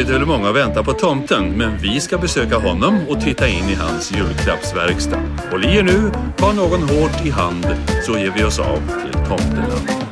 Det är väl många väntar på tomten, men vi ska besöka honom och titta in i hans julklappsverkstad. Håll i er nu, ta någon hårt i hand, så ger vi oss av till tomteland.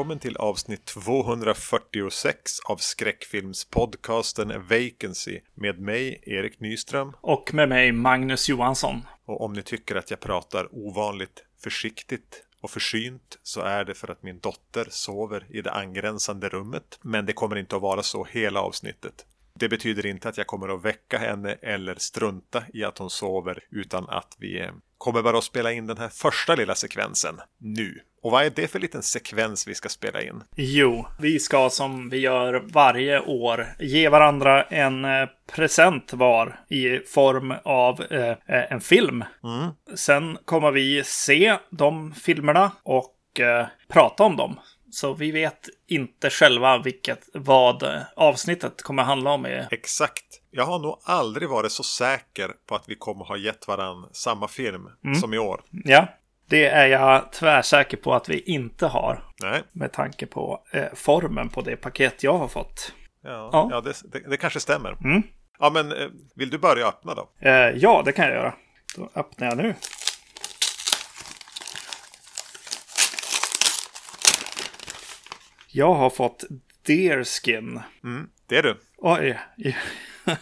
Välkommen till avsnitt 246 av skräckfilmspodcasten Vacancy med mig, Erik Nyström. Och med mig Magnus Johansson. Och om ni tycker att jag pratar ovanligt försiktigt och försynt så är det för att min dotter sover i det angränsande rummet. Men det kommer inte att vara så hela avsnittet. Det betyder inte att jag kommer att väcka henne eller strunta i att hon sover utan att vi eh, kommer bara att spela in den här första lilla sekvensen nu. Och vad är det för liten sekvens vi ska spela in? Jo, vi ska som vi gör varje år ge varandra en eh, present var i form av eh, en film. Mm. Sen kommer vi se de filmerna och eh, prata om dem. Så vi vet inte själva vilket, vad avsnittet kommer handla om. Är. Exakt. Jag har nog aldrig varit så säker på att vi kommer ha gett varandra samma film Mm. som i år. Ja, det är jag tvärsäker på att vi inte har. Nej, Med tanke på eh, formen på det paket jag har fått. ja, Ja. ja. det, det, det kanske stämmer. Mm. Ja, men eh, vill du börja öppna då? Eh, ja, det kan jag göra. Då öppnar jag nu. Jag har fått Deerskin. Mm, det är du. Oj.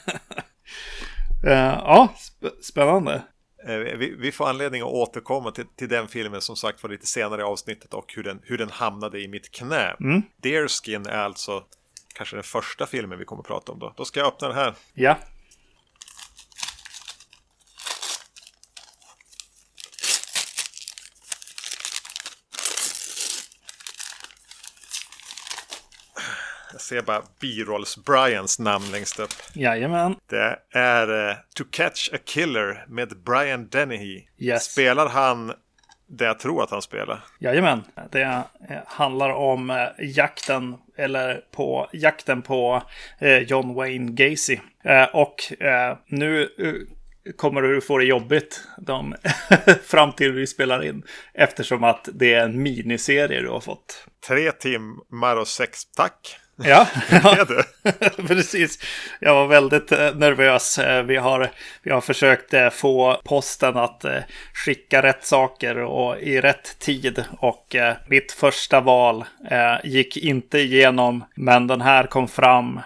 Eh, ja, sp- spännande. Eh, Vi, vi får anledning att återkomma till, till den filmen som sagt var lite senare i avsnittet och hur den, hur den hamnade i mitt knä. Mm. Deerskin är alltså kanske den första filmen vi kommer att prata om då. Då ska jag öppna den här. Ja. Ser bara B-rolls Brians namn längst upp. Jajamän. Det är eh, To Catch a Killer med Brian Dennehy. Yes. Spelar han det jag tror att han spelar? Jajamän. Det eh, handlar om eh, jakten, eller på jakten på eh, John Wayne Gacy. Och nu kommer du få det jobbigt de, fram till vi spelar in. Eftersom att det är en miniserie du har fått. Tre timmar och sex, tack. Ja, precis. Jag var väldigt eh, nervös. Eh, Vi har, vi har försökt eh, få posten att skicka rätt saker och i rätt tid. Och mitt första val gick inte igenom, men den här kom fram.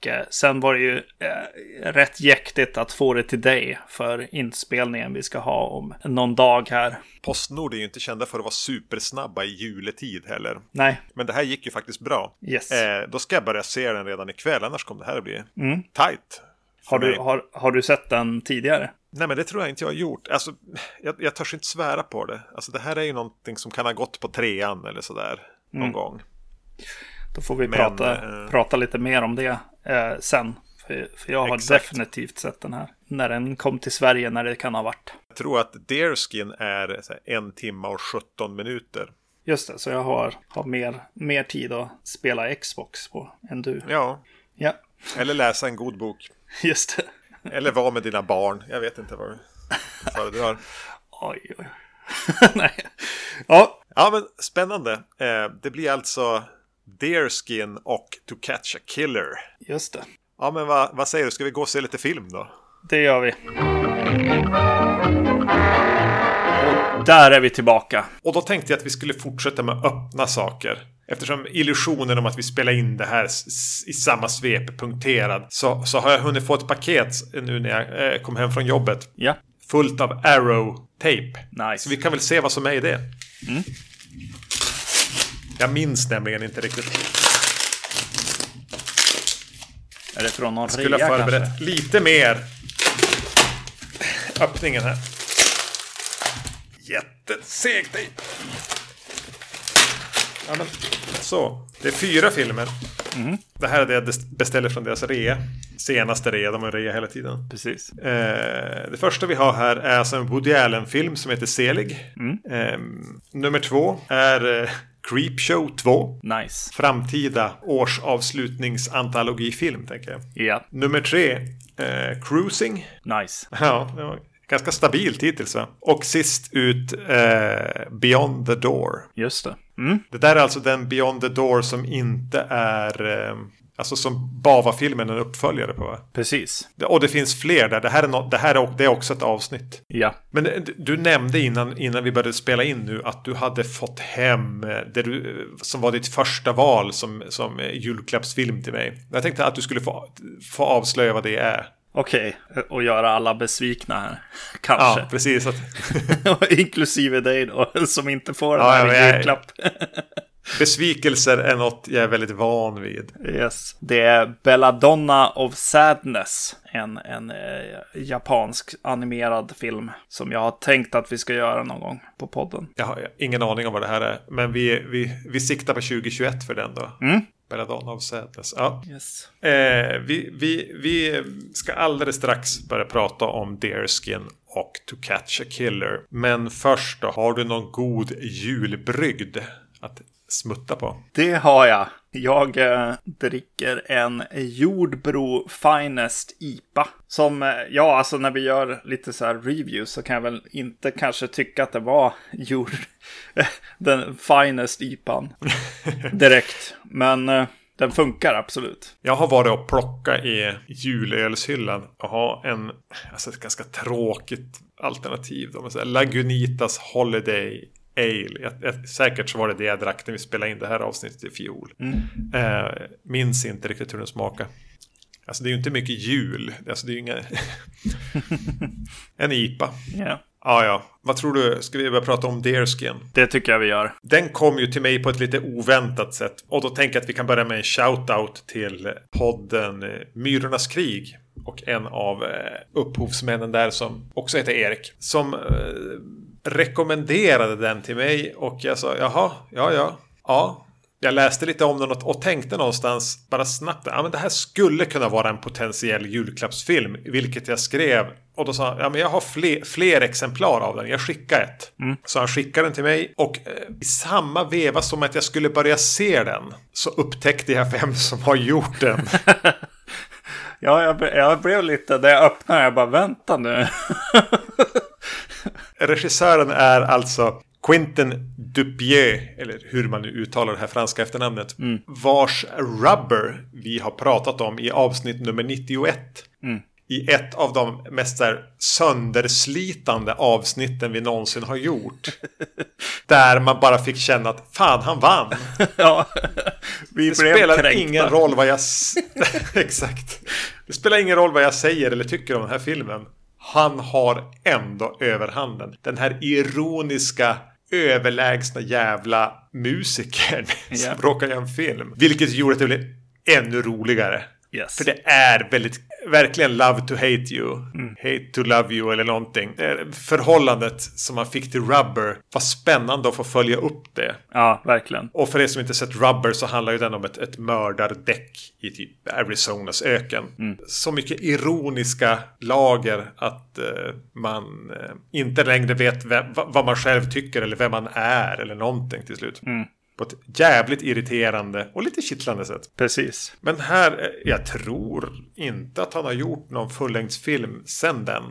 Och eh, sen var det ju eh, rätt jäktigt att få det till dig för inspelningen vi ska ha om någon dag här. Postnord är ju inte kända för att vara supersnabba i juletid heller. Nej, Men det här gick ju faktiskt bra. yes. Eh, då ska jag börja se den redan ikväll, annars kommer det här att bli Mm. tight. Har, du, har, har du sett den tidigare? Nej, men det tror jag inte jag har gjort. Alltså, jag, jag törs inte svära på det. Alltså, det här är ju någonting som kan ha gått på trean eller sådär någon Mm. gång. Då får vi Men, prata, eh, prata lite mer om det eh, sen. För, för jag har Exakt. definitivt sett den här. När den kom till Sverige, när det kan ha varit. Jag tror att Deerskin är en timme och 17 minuter. Just det, så jag har, har mer, mer tid att spela Xbox på än du. Ja, Ja, eller läsa en god bok. just det. Eller vara med dina barn. Jag vet inte vad du föredrar. Oj, oj. Nej. Ja, Ja, men spännande. Eh, det blir alltså Deerskin och To Catch a Killer. just det. Ja, men vad, vad säger du? Ska vi gå och se lite film då? Det gör vi. Och där är vi tillbaka. Och då tänkte jag att vi skulle fortsätta med öppna saker. Eftersom illusionen om att vi spelar in det här i samma svep punkterad så, så har jag hunnit få ett paket nu när jag eh, kom hem från jobbet. Ja, Fullt av arrow-tape. nice. Så vi kan väl se vad som är i det. Jag minns nämligen inte riktigt. Är det från någon Skulle ha kanske? förberett lite mer. Öppningen här. Jätteseg tejp. Ja, men, så, det är fyra filmer. Det här är det jag beställer från deras rea. Senaste rea, de har rea hela tiden. Precis. Eh, det första vi har här är alltså en Woody Allen-film som heter Selig. Eh, nummer två är eh, Creepshow 2. Nice. Framtida årsavslutningsantologifilm, tänker jag. Ja, Nummer tre, eh, Cruising. nice. Ja, det var ganska stabilt hittills va? Och sist ut, eh, Beyond the Door. Just det. Mm. Det där är alltså den Beyond the Door som inte är... Eh, alltså som Bava-filmen är en uppföljare på va? Precis. Och det finns fler där. Det här är, no det här är, det är också ett avsnitt. Ja. Men eh, du nämnde innan, innan vi började spela in nu att du hade fått hem eh, det du, som var ditt första val som, som eh, julklappsfilm till mig. Jag tänkte att du skulle få, få avslöja vad det är. Okej, och göra alla besvikna här. Kanske. Ja, precis. Att, Inklusive dig då, som inte får Ja, här julklapp. Besvikelser är något jag är väldigt van vid. Yes. Det är Belladonna of Sadness. En, en eh, japansk animerad film. Som jag har tänkt att vi ska göra någon gång på podden. Jag har ingen aning om vad det här är. Men vi, vi, vi siktar på 2021 för den då. Mm. Belladonna of Sadness. Ja. Yes. Eh, vi, vi, vi ska alldeles strax börja prata om Deerskin och To Catch a Killer. Men först då, har du någon god julbrygd att smutta på? Det har jag. Jag eh, dricker en Jordbro Finest IPA. Som, eh, ja, alltså när vi gör lite så här reviews så kan jag väl inte kanske tycka att det var jord... den Finest IPAn direkt. Men eh, den funkar absolut. Jag har varit och plockat i julölshyllan och har en, alltså ett ganska tråkigt alternativ. Säger Lagunitas Holiday Ale. Jag, jag, säkert så var det det jag drack när vi spelade in det här avsnittet i fjol. Eh, minns inte riktigt hur den smakar. Alltså det är ju inte mycket jul. Alltså det är ju inga... en IPA. Ja, Ja, ja. Vad tror du? Ska vi börja prata om Deerskin? det tycker jag vi gör. Den kom ju till mig på ett lite oväntat sätt. Och då tänker jag att vi kan börja med en shout-out till podden eh, Myrornas krig. Och en av eh, upphovsmännen där som också heter Erik. Som eh, rekommenderade den till mig. Och jag sa jaha, ja, ja, ja. Jag läste lite om den och, och tänkte någonstans bara snabbt. Ja, men det här skulle kunna vara en potentiell julklappsfilm. Vilket jag skrev. Och då sa han, ja men jag har fler, fler exemplar av den. Jag skickar ett. Så han skickade den till mig. Och eh, i samma veva som att jag skulle börja se den. Så upptäckte jag vem som har gjort den. Ja, jag, jag blev lite, när jag öppnade, jag bara vänta nu. Regissören är alltså Quentin Dupieux, eller hur man nu uttalar det här franska efternamnet. Vars Rubber vi har pratat om i avsnitt nummer 91. I ett av de mest här, sönderslitande avsnitten vi någonsin har gjort. Där man bara fick känna att fan, han vann. ja, vi Det spelar kränkta. ingen roll vad jag... Exakt. Det spelar ingen roll vad jag säger eller tycker om den här filmen. Han har ändå överhanden. Den här ironiska, överlägsna jävla musikern Ja. som råkar göra en film. Vilket gjorde att det blev ännu roligare. Yes. För det är väldigt, verkligen love to hate you. Mm. Hate to love you eller någonting. Förhållandet som man fick till Rubber var spännande att få följa upp det. Ja, verkligen. Och för er som inte sett Rubber så handlar ju den om ett, ett mördardäck i typ Arizonas öken. Så mycket ironiska lager att eh, man eh, inte längre vet vem, va- vad man själv tycker eller vem man är eller någonting till slut. På ett jävligt irriterande och lite kittlande sätt. Precis. Men här, eh, jag tror inte att han har gjort någon fullängdsfilm sen den.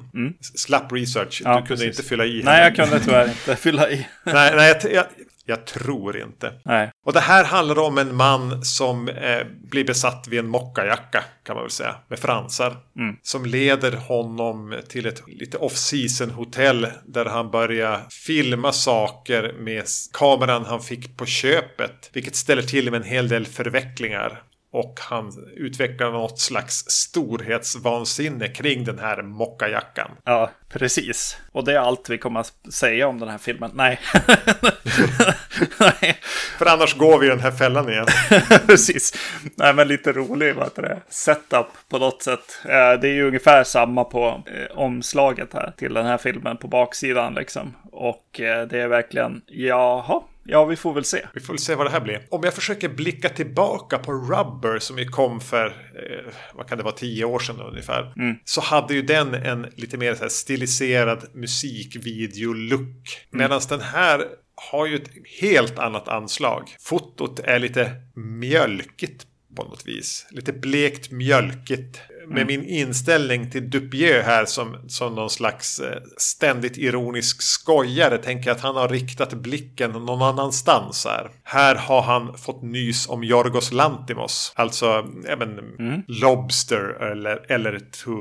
Slapp research, Ja, du kunde precis. inte fylla i. Nej, jag kunde tyvärr inte fylla i. nej, nej jag, jag, jag tror inte. Nej. Och det här handlar om en man som eh, blir besatt vid en mockajacka kan man väl säga. Med fransar. Som leder honom till ett lite off-season hotell. Där han börjar filma saker med kameran han fick på köpet. Vilket ställer till med en hel del förvecklingar. Och han utvecklar något slags storhetsvansinne kring den här mockajackan. Ja, precis. Och det är allt vi kommer att säga om den här filmen. Nej. Nej, För annars går vi i den här fällan igen. precis. Nej, men lite rolig vad det? setup på något sätt. Eh, Det är ju ungefär samma på eh, omslaget här till den här filmen på baksidan liksom. Och eh, det är verkligen, jaha, Ja, vi får väl se. Vi får väl se vad det här blir. Om jag försöker blicka tillbaka på Rubber som ju kom för, eh, vad kan det vara, tio år sedan ungefär. Mm. Så hade ju den en lite mer så här stiliserad musikvideo-look. Mm. Medan den här har ju ett helt annat anslag. Fotot är lite mjölkigt på något vis. Lite blekt mjölkigt. Med mm. min inställning till Dupieux här som, som någon slags eh, ständigt ironisk skojare tänker jag att han har riktat blicken någon annanstans här. Här har han fått nys om Jorgos Lantimos. Alltså även mm. Lobster eller, eller to,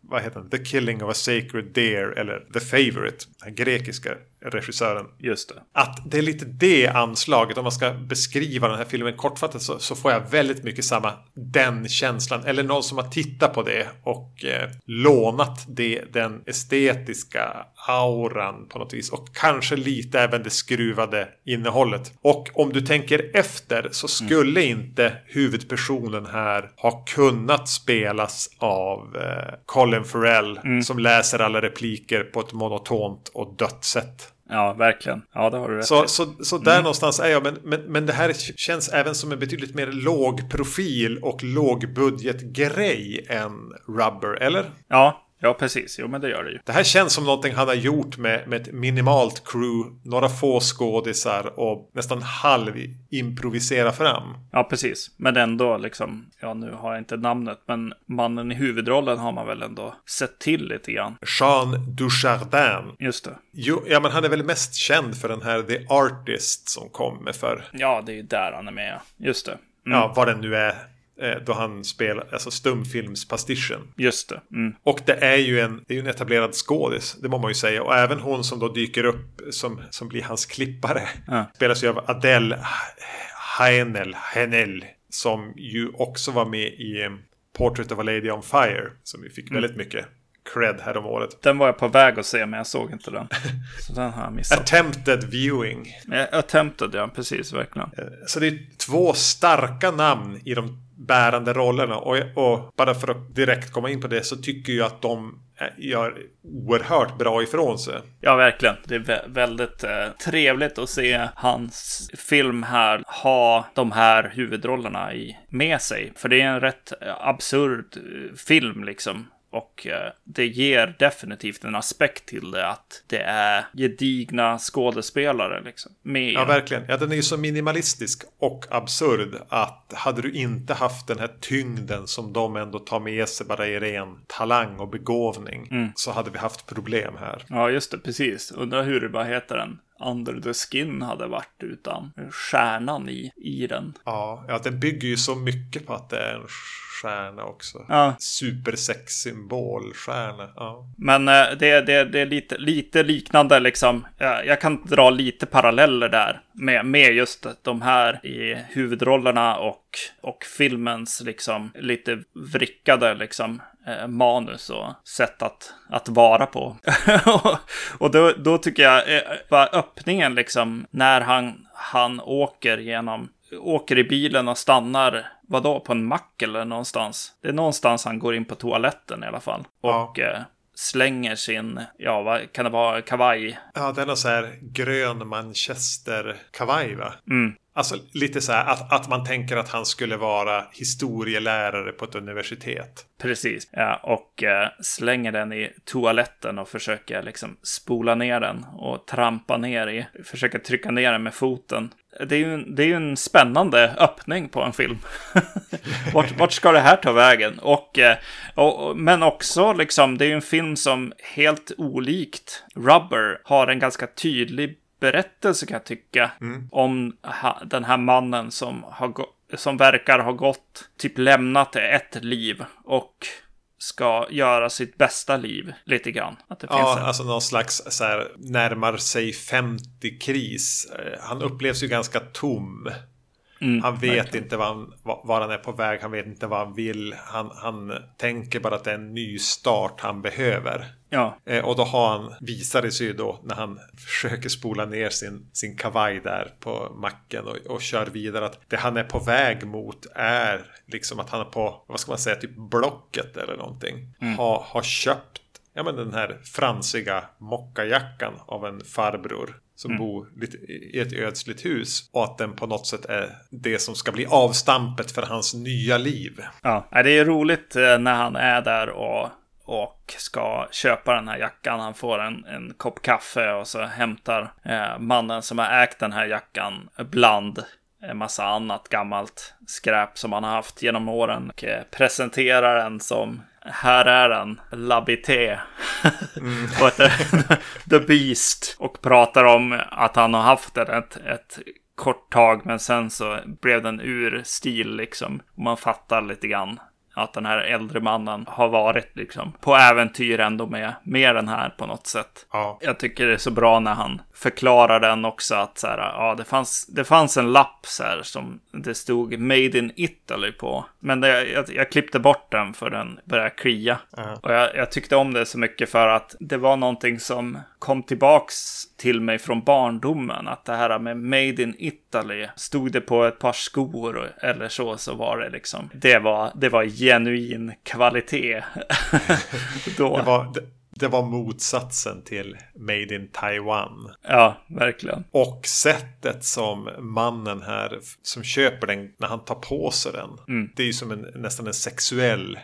vad heter den? The Killing of a Sacred Deer eller The Favorite. Den grekiska regissören. Just det. Att det är lite det anslaget. Om man ska beskriva den här filmen kortfattat så, så får jag väldigt mycket samma den känslan. Eller någon som har tittat på det och eh, lånat det, den estetiska auran på något vis. Och kanske lite även det skruvade innehållet. Och om du tänker efter så skulle mm. inte huvudpersonen här ha kunnat spelas av eh, Colin Farrell mm. som läser alla repliker på ett monotont och dött sätt. Ja, verkligen. Ja, det har du rätt Så, så, så där mm. någonstans är jag. Men, men, men det här känns även som en betydligt mer låg profil och lågbudgetgrej än Rubber, eller? Ja, Ja, precis. Jo, men det gör det ju. Det här känns som någonting han har gjort med, med ett minimalt crew, några få skådisar och nästan halv improvisera fram. Ja, precis. Men ändå liksom, ja nu har jag inte namnet, men mannen i huvudrollen har man väl ändå sett till lite grann. Jean Dujardin. Just det. Jo, ja, men han är väl mest känd för den här The Artist som kommer för. Ja, det är ju där han är med. Just det. Mm. Ja, vad den nu är. Eh, då han spelar, alltså stumfilmspastischen. Just det. Mm. Och det är ju en, det är en etablerad skådis, det må man ju säga. Och även hon som då dyker upp som, som blir hans klippare. Ja. Spelas ju av Adele Haenel, Henel. Som ju också var med i eh, Portrait of a Lady on Fire. Som vi fick mm. väldigt mycket cred här om året. Den var jag på väg att se men jag såg inte den. Så den har jag missat. Attempted viewing. Attempted ja, precis verkligen. Eh, så det är två starka namn i de bärande rollerna. Och, och, bara för att direkt komma in på det så tycker jag att de eh, gör oerhört bra ifrån sig. Ja, verkligen. Det är väldigt eh, trevligt att se hans film här ha de här huvudrollerna i, med sig. För det är en rätt eh, absurd eh, film liksom. Och eh, det ger definitivt en aspekt till det att det är gedigna skådespelare liksom. Med ja, verkligen. Ja, den är ju så minimalistisk och absurd att hade du inte haft den här tyngden som de ändå tar med sig bara i ren talang och begåvning mm. så hade vi haft problem här. Ja, just det, precis. Undrar hur det bara heter den. Under the Skin hade varit utan stjärnan i, i den. Ja, ja, den bygger ju så mycket på att det är en stjärna också. Ja. Supersexsymbolstjärna. Ja. Men eh, det, det, det är lite, lite liknande liksom. Jag kan dra lite paralleller där med, med just de här i huvudrollerna och, och filmens liksom lite vrickade liksom eh, manus och sätt att, att vara på. och då, då tycker jag, eh, öppningen liksom, när han, han åker genom åker i bilen och stannar, vadå, på en mack eller någonstans. Det är någonstans han går in på toaletten i alla fall. Och ja. eh, slänger sin, ja vad kan det vara, kavaj? Ja, den är så här grön manchester-kavaj va? Mm. Alltså lite så här att, att man tänker att han skulle vara historielärare på ett universitet. Precis, ja, och eh, slänger den i toaletten och försöker liksom spola ner den och trampa ner i, försöker trycka ner den med foten. Det är ju, det är en spännande öppning på en film. vart, vart ska det här ta vägen? Och, eh, och, men också liksom, det är ju en film som helt olikt Rubber har en ganska tydlig berättelse kan jag tycka. Mm. Om den här mannen som, har som verkar ha gått, typ lämnat ett liv och ska göra sitt bästa liv lite grann. Att det ja, alltså någon slags så här, närmar sig 50-kris. Eh, han upplevs ju ganska tom. Mm, han vet verkligen. inte var han, var han är på väg, han vet inte vad han vill. Han, han tänker bara att det är en ny start han behöver. Ja. Eh, och då har han, visar det sig då när han försöker spola ner sin, sin kavaj där på macken och, och kör vidare att det han är på väg mot är liksom att han är på, vad ska man säga, typ Blocket eller någonting. Mm. Ha, har köpt ja, men den här fransiga mockajackan av en farbror som mm. bor i ett ödsligt hus. Och att den på något sätt är det som ska bli avstampet för hans nya liv. Ja, det är roligt eh, när han är där och och ska köpa den här jackan. Han får en, en kopp kaffe och så hämtar eh, mannen som har ägt den här jackan bland en massa annat gammalt skräp som han har haft genom åren och eh, presenterar den som här är den, Labité. Mm. The Beast. Och pratar om att han har haft den ett, ett kort tag, men sen så blev den ur stil liksom. Och man fattar lite grann att den här äldre mannen har varit liksom på äventyr ändå med, med den här på något sätt. Ja. Jag tycker det är så bra när han förklarar den också att så här, ja, det fanns, det fanns en lapp så här som det stod Made in Italy på. Men det, jag, jag klippte bort den för den började klia. Uh Och jag, jag, tyckte om det så mycket för att det var någonting som kom tillbaks till mig från barndomen. Att det här med Made in Italy, stod det på ett par skor eller så, så var det liksom, det var, det var genuin kvalitet. Då. Det var, det, det var motsatsen till Made in Taiwan. Ja, verkligen. Och sättet som mannen här som köper den när han tar på sig den. Mm. Det är ju som en, nästan en sexuell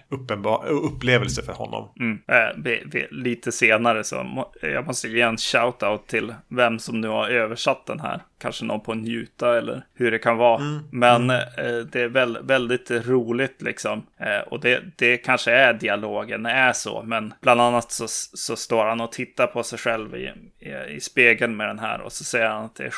upplevelse för honom. Mm. Äh, lite senare så må, jag måste ge en shout-out till vem som nu har översatt den här kanske någon på njuta eller hur det kan vara. Mm. Men mm. Eh, det är väl, väldigt roligt liksom. Eh, och det, det kanske är dialogen, är så. Men bland annat så, så står han och tittar på sig själv i, i, i spegeln med den här och så säger han att det är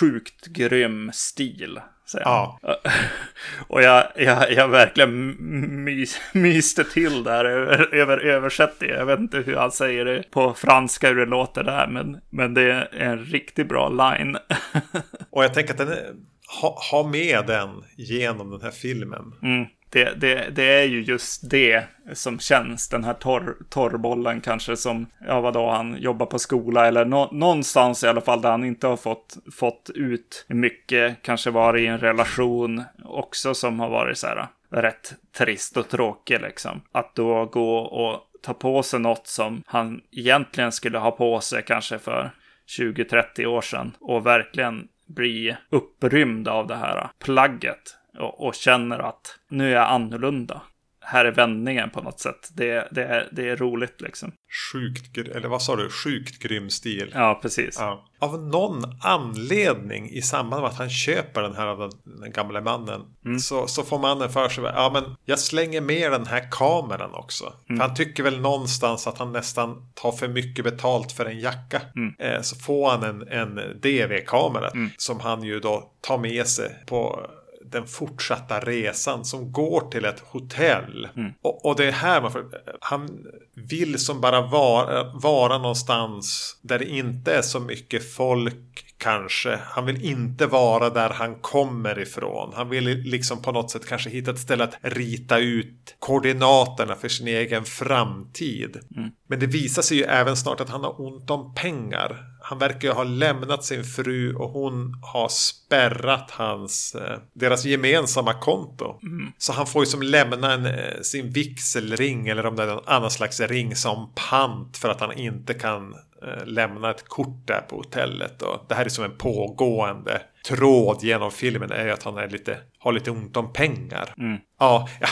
sjukt grym stil. Ja. Och jag, jag, jag verkligen mys, myste till där över, över översättningen. Jag vet inte hur han säger det på franska, hur det låter där. Men, men det är en riktigt bra line. Och jag tänker att den är, ha, ha med den genom den här filmen. Mm det, det, det är ju just det som känns, den här torr, torrbollen kanske som, ja vadå, han jobbar på skola eller nå, någonstans i alla fall där han inte har fått, fått ut mycket, kanske varit i en relation också som har varit så här äh, rätt trist och tråkig liksom. Att då gå och ta på sig något som han egentligen skulle ha på sig kanske för 20-30 år sedan och verkligen bli upprymd av det här plagget och, och känner att nu är jag annorlunda här är vändningen på något sätt. Det, det, är, det är roligt liksom. Sjukt, eller vad sa du? Sjukt grym stil. Ja, precis. Ja. Av någon anledning i samband med att han köper den här av den, den gamla mannen. Mm. Så, så får mannen för sig, ja men jag slänger med den här kameran också. Mm. För han tycker väl någonstans att han nästan tar för mycket betalt för en jacka. Mm. Eh, så får han en, en DV-kamera mm. som han ju då tar med sig på den fortsatta resan som går till ett hotell. Mm. Och, och, det är här man får, han vill som bara vara, vara någonstans där det inte är så mycket folk kanske. Han vill inte vara där han kommer ifrån. Han vill liksom på något sätt kanske hitta ett ställe att rita ut koordinaterna för sin egen framtid. Mm. Men det visar sig ju även snart att han har ont om pengar han verkar ju ha lämnat sin fru och hon har spärrat hans, eh, deras gemensamma konto. Mm. Så han får ju som lämna en, eh, sin vigselring eller om det är någon annan slags ring som pant för att han inte kan eh, lämna ett kort där på hotellet. Och det här är som en pågående tråd genom filmen är ju att han är lite, har lite ont om pengar. Mm. Ja, ja.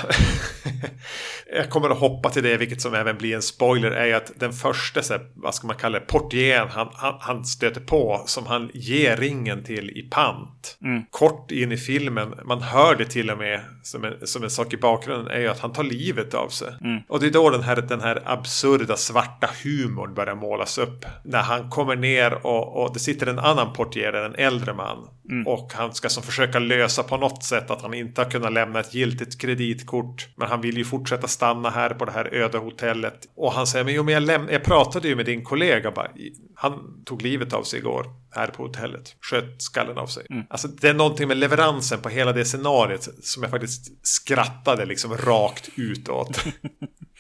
jag kommer att hoppa till det, vilket som även blir en spoiler, är ju att den första, så här, vad ska man kalla det, portieren han, han, han, stöter på, som han ger ringen till i pant. Mm. Kort in i filmen, man hör det till och med som en, som en sak i bakgrunden, är ju att han tar livet av sig. Mm. Och det är då den här, den här absurda svarta humorn börjar målas upp. När han kommer ner och, och det sitter en annan portier, en äldre man. Mm. Och han ska som försöka lösa på något sätt att han inte har kunnat lämna ett giltigt kreditkort. Men han vill ju fortsätta stanna här på det här öde hotellet. Och han säger, men jo men jag, läm- jag pratade ju med din kollega. Bara, han tog livet av sig igår här på hotellet. Sköt skallen av sig. Mm. Alltså det är någonting med leveransen på hela det scenariet som jag faktiskt skrattade liksom rakt utåt.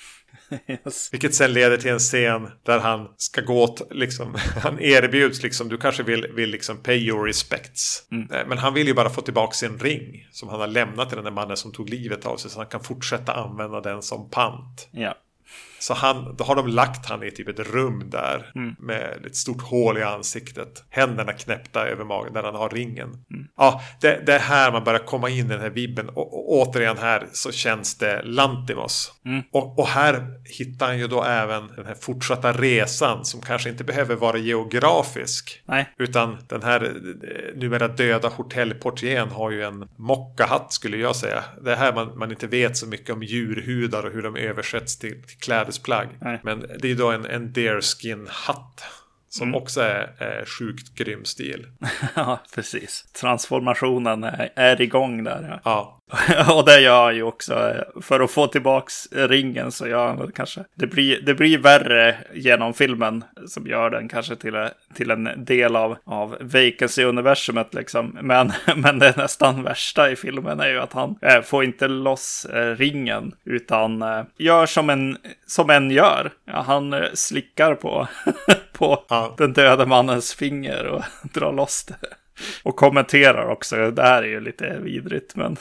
Yes. Vilket sen leder till en scen där han ska gå åt, liksom, han erbjuds liksom, du kanske vill, vill liksom pay your respects. Mm. Eh, men han vill ju bara få tillbaka sin ring som han har lämnat till den där mannen som tog livet av sig så han kan fortsätta använda den som pant. Ja. Så han, då har de lagt han i typ ett rum där mm. med ett stort hål i ansiktet. Händerna knäppta över magen där han har ringen. Mm. Ja, det, det, är här man börjar komma in i den här vibben. Och, och återigen här så känns det Lantimos. Mm. Och, och, här hittar han ju då även den här fortsatta resan som kanske inte behöver vara geografisk. Nej. Utan den här eh, numera döda hotellportieren har ju en mockahatt skulle jag säga. Det är här man, man inte vet så mycket om djurhudar och hur de översätts till, till klädesplagg. Nej. Men det är då en, en deerskin-hatt. Som mm. också är, är sjukt grym stil. ja, precis. Transformationen är, är igång där. Ja. ja. och det gör han ju också. För att få tillbaks ringen så gör han väl kanske. Det blir, det blir värre genom filmen som gör den kanske till, till en del av, av Vacancy-universumet liksom. Men, men det nästan värsta i filmen är ju att han äh, får inte loss äh, ringen utan äh, gör som en, som en gör. Ja, han slickar på, på ja. den döda mannens finger och drar loss det. Och kommenterar också. Det här är ju lite vidrigt men...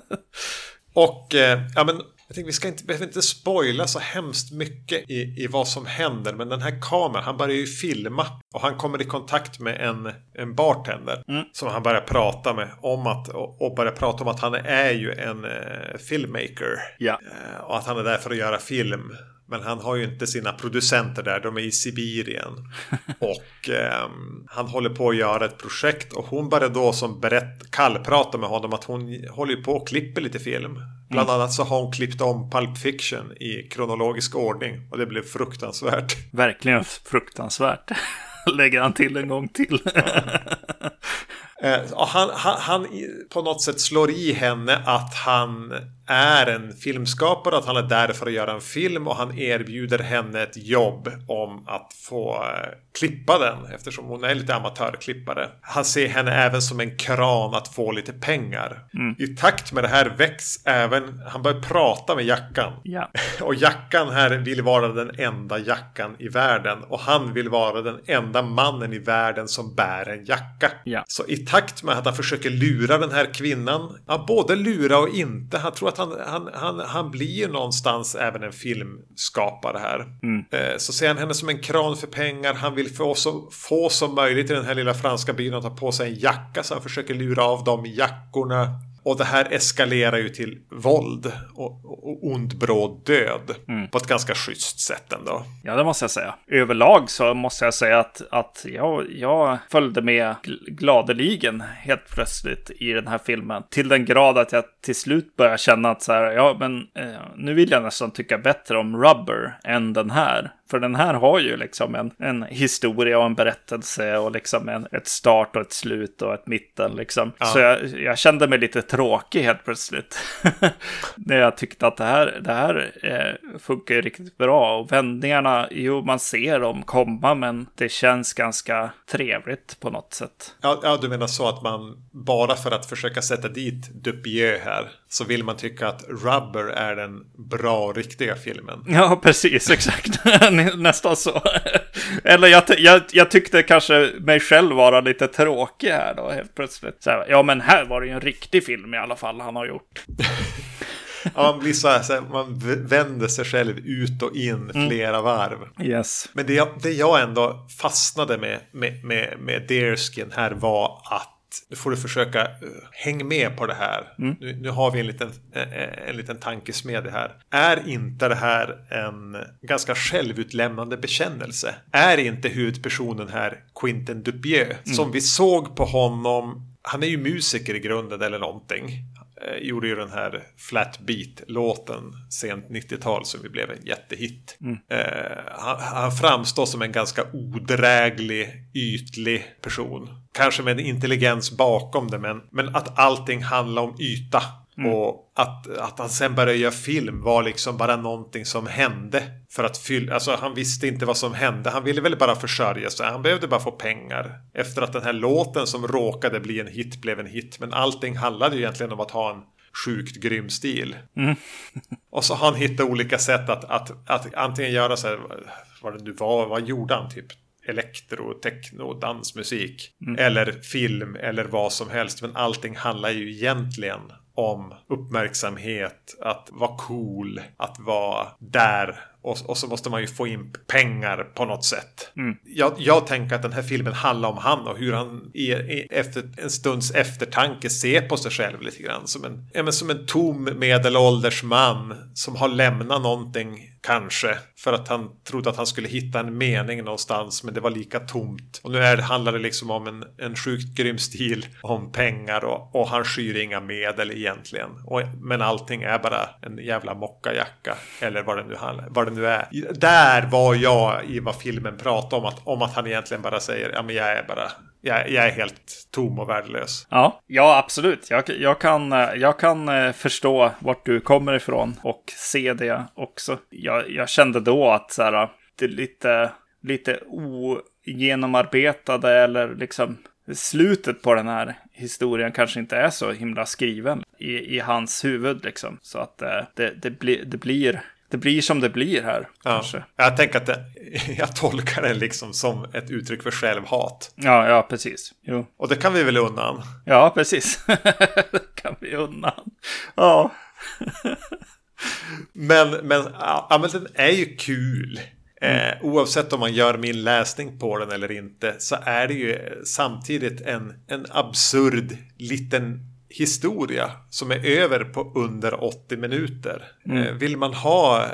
och eh, ja men jag tänkte vi ska inte, behöver inte spoila så hemskt mycket i, i vad som händer. Men den här kameran, han börjar ju filma. Och han kommer i kontakt med en, en bartender. Mm. Som han börjar prata med. Om att, och, och börjar prata om att han är ju en eh, filmmaker. Ja. Eh, och att han är där för att göra film. Men han har ju inte sina producenter där, de är i Sibirien. och eh, han håller på att göra ett projekt och hon börjar då som berätt, kallprata med honom att hon håller på och klipper lite film. Bland mm. annat så har hon klippt om Pulp Fiction i kronologisk ordning och det blev fruktansvärt. Verkligen fruktansvärt. Lägger han till en gång till. Eh, han, han, han, på något sätt slår i henne att han är en filmskapare, att han är där för att göra en film och han erbjuder henne ett jobb om att få eh, klippa den eftersom hon är lite amatörklippare. Han ser henne även som en kran att få lite pengar. Mm. I takt med det här väcks även, han börjar prata med jackan. Ja. Och jackan här vill vara den enda jackan i världen och han vill vara den enda mannen i världen som bär en jacka. Ja. Så i takt med att han försöker lura den här kvinnan, ja, både lura och inte, han tror att han, han, han, han blir ju någonstans även en filmskapare här. Mm. Eh, så ser han henne som en kran för pengar, han vill få så få som möjligt i den här lilla franska byn att ta på sig en jacka så han försöker lura av dem jackorna. Och det här eskalerar ju till våld och, och ond bråd död. Mm. På ett ganska schysst sätt ändå. Ja, det måste jag säga. Överlag så måste jag säga att, att jag, jag följde med gladeligen helt plötsligt i den här filmen. Till den grad att jag till slut började känna att så här, ja, men eh, nu vill jag nästan tycka bättre om Rubber än den här. För den här har ju liksom en, en historia och en berättelse och liksom en, ett start och ett slut och ett mitten liksom. Ja. Så jag, jag, kände mig lite tråkig helt plötsligt. När jag tyckte att det här, det här eh, funkar ju riktigt bra. Och vändningarna, jo man ser dem komma men det känns ganska trevligt på något sätt. Ja, ja du menar så att man bara för att försöka sätta dit Dupieux här så vill man tycka att Rubber är den bra riktiga filmen. Ja, precis, exakt. Nästan så. Eller jag, jag, jag, tyckte kanske mig själv vara lite tråkig här då helt plötsligt. Här, ja, men här var det ju en riktig film i alla fall han har gjort. ja, man blir så här, så här, man vänder sig själv ut och in mm. flera mm. varv. Yes. Men det jag, det jag ändå fastnade med, med, med, med Deerskin här var att nu får du försöka uh, häng med på det här. Mm. Nu, nu, har vi en liten, uh, en liten tankesmedja här. Är inte det här en ganska självutlämnande bekännelse? Är inte huvudpersonen här Quinten Dupieux? Mm. Som vi såg på honom han är ju musiker i grunden eller någonting. Eh, gjorde ju den här Flat Beat-låten sent 90-tal som blev en jättehit. Mm. Eh, han, han, framstår som en ganska odräglig, ytlig person. Kanske med en intelligens bakom det, men, men att allting handlar om yta. Mm. Och att, att han sen började göra film var liksom bara någonting som hände. För att fylla, alltså han visste inte vad som hände. Han ville väl bara försörja sig. Han behövde bara få pengar. Efter att den här låten som råkade bli en hit blev en hit. Men allting handlade ju egentligen om att ha en sjukt grym stil. Mm. och så han hittade olika sätt att, att, att antingen göra så här, vad det nu var, vad gjorde han typ? Elektro, techno, dansmusik. Mm. Eller film eller vad som helst. Men allting handlar ju egentligen om uppmärksamhet, att vara cool, att vara där och, och så måste man ju få in pengar på något sätt. Jag, jag tänker att den här filmen handlar om han och hur han i, i, efter en stunds eftertanke ser på sig själv lite grann. Som en, ja, men som en tom medelålders man som har lämnat någonting Kanske. För att han trodde att han skulle hitta en mening någonstans. Men det var lika tomt. Och nu är, handlar det liksom om en, en sjukt grym stil. Om pengar och, och han skyr inga medel egentligen. Och, men allting är bara en jävla mockajacka. Eller vad det nu, vad det nu är. Där var jag i vad filmen pratade om. Att, om att han egentligen bara säger. Ja men jag är bara jag, jag, är helt tom och värdelös. Ja, ja absolut. Jag, jag, kan, jag kan eh, förstå vart du kommer ifrån och se det också. Jag, jag kände då att så här, det är lite, lite ogenomarbetade eller liksom slutet på den här historien kanske inte är så himla skriven i, i hans huvud liksom. Så att eh, det, det, bli, det blir det blir som det blir här. Ja. Kanske. Jag tänker att det, jag tolkar det liksom som ett uttryck för självhat. Ja, ja, precis. Jo. Och det kan vi väl undan? Ja, precis. det kan vi undan. Ja. men, men, ja, men den är ju kul. Mm. Eh, oavsett om man gör min läsning på den eller inte så är det ju samtidigt en, en absurd liten historia som är över på under 80 minuter. Mm. Eh, vill man ha eh,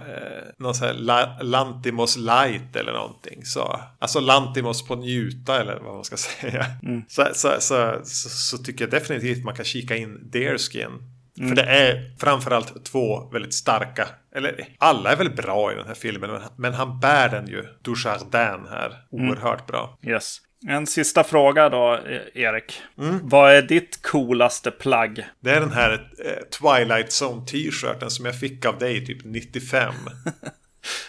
någon sån här La Lantimos light eller någonting så alltså Lantimos på njuta eller vad man ska säga. Mm. Så, så, så, så, tycker jag definitivt man kan kika in Deerskin. Mm. För det är framförallt två väldigt starka, eller alla är väl bra i den här filmen, men han bär den ju, Dujardin här, mm. oerhört bra. Yes. En sista fråga då, e- Erik. Mm. Vad är ditt coolaste plagg? Det är den här eh, Twilight Zone t-shirten som jag fick av dig typ 95.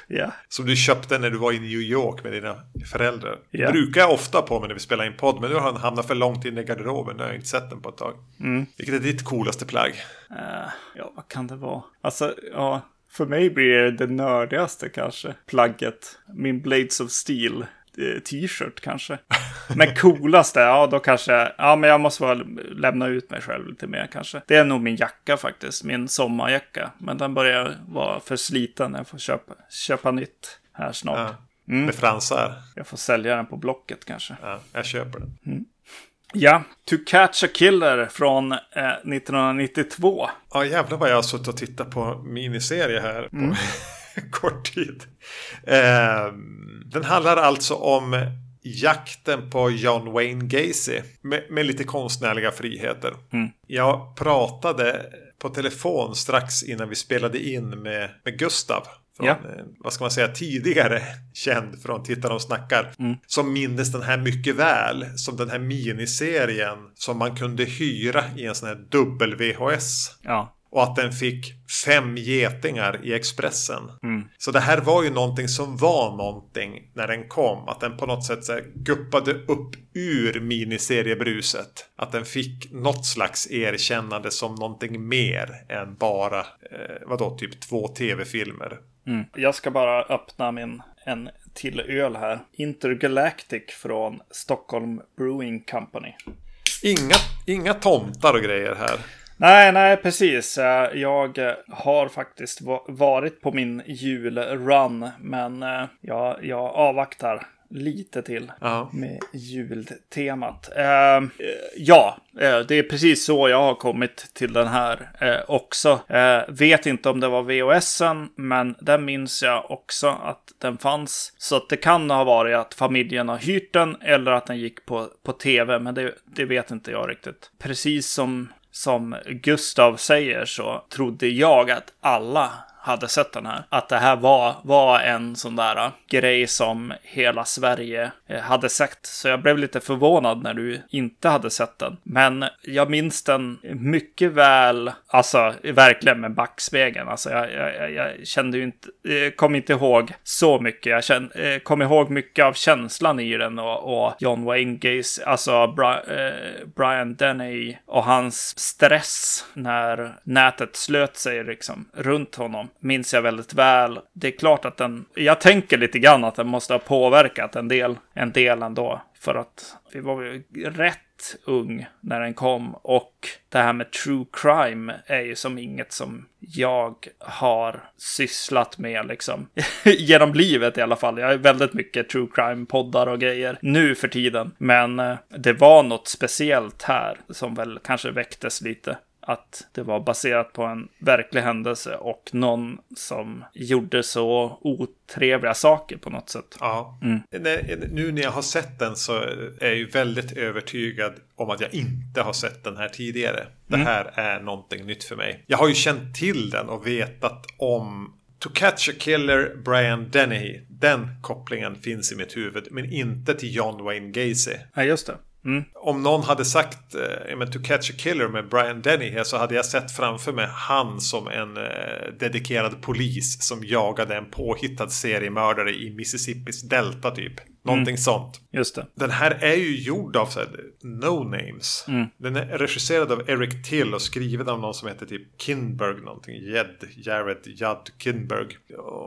yeah. Som du köpte när du var i New York med dina föräldrar. Yeah. brukar jag ofta på mig när vi spelar in podd. Men nu har den hamnat för långt in i garderoben. Nu har jag inte sett den på ett tag. Mm. Vilket är ditt coolaste plagg? Uh, ja, vad kan det vara? Alltså, ja. För mig blir det det nördigaste kanske. Plagget. Min Blades of Steel t-shirt kanske. Men coolaste, ja då kanske, ja men jag måste väl lämna ut mig själv lite mer kanske. Det är nog min jacka faktiskt, min sommarjacka. Men den börjar vara för sliten, jag får köpa, köpa nytt här snart. Ja, mm. Med fransar? Jag får sälja den på Blocket kanske. Ja, jag köper den. Mm. Ja, To Catch a Killer från eh, 1992. Ja, jävlar vad jag har suttit och tittat på miniserie här. På mm. kort tid. Eh, den handlar alltså om jakten på John Wayne Gacy med, med lite konstnärliga friheter. Mm. Jag pratade på telefon strax innan vi spelade in med, med Gustav. Från, ja. Eh, vad ska man säga, tidigare känd från Tittarna och snackar. Mm. Som mindes den här mycket väl. Som den här miniserien som man kunde hyra i en sån här dubbel VHS. Ja. Och att den fick fem getingar i Expressen. Mm. Så det här var ju någonting som var någonting när den kom. Att den på något sätt så guppade upp ur miniseriebruset. Att den fick något slags erkännande som någonting mer än bara, eh, vadå, typ två tv-filmer. Mm. Jag ska bara öppna min en till öl här. Intergalactic från Stockholm Brewing Company. Inga, inga tomtar och grejer här. Nej, nej, precis. Jag har faktiskt varit på min julrun, men eh, jag, jag avvaktar lite till ja. med jultemat. Eh, ja, eh, det är precis så jag har kommit till den här eh, också. Eh, vet inte om det var VHSen, men den minns jag också att den fanns. Så det kan ha varit att familjen har hyrt den eller att den gick på, på tv, men det, det vet inte jag riktigt. Precis som som Gustav säger så trodde jag att alla hade sett den här. Att det här var, var en sån där äh, grej som hela Sverige äh, hade sett. Så jag blev lite förvånad när du inte hade sett den. Men jag minns den mycket väl, alltså verkligen med backspegeln. Alltså jag, jag, jag kände ju inte, äh, kom inte ihåg så mycket. Jag kände, kom ihåg mycket av känslan i den och, och John Wayne Gacy, alltså Bra, eh, Brian Denny och hans stress när nätet slöt sig liksom runt honom minns jag väldigt väl. Det är klart att den, jag tänker lite grann att den måste ha påverkat en del, en del ändå. För att vi var ju rätt ung när den kom. Och det här med true crime är ju som inget som jag har sysslat med liksom. Genom livet i alla fall. Jag är väldigt mycket true crime-poddar och grejer nu för tiden. Men eh, det var något speciellt här som väl kanske väcktes lite att det var baserat på en verklig händelse och någon som gjorde så otrevliga saker på något sätt. Ja. Mm. Nu när jag har sett den så är jag ju väldigt övertygad om att jag inte har sett den här tidigare. Det mm. här är någonting nytt för mig. Jag har ju känt till den och vetat om To Catch a Killer, Brian Dennehy. Den kopplingen finns i mitt huvud, men inte till John Wayne Gacy. Ja, just det. Mm. Om någon hade sagt eh, To Catch a Killer med Brian Denny så hade jag sett framför mig han som en eh, dedikerad polis som jagade en påhittad seriemördare i Mississippis delta typ. Någonting mm. sånt. Just det. Den här är ju gjord av så här, no names. Mm. Den är regisserad av Eric Till och skriven av någon som heter typ Kinberg någonting. Jed, Jared, Judd Kinberg.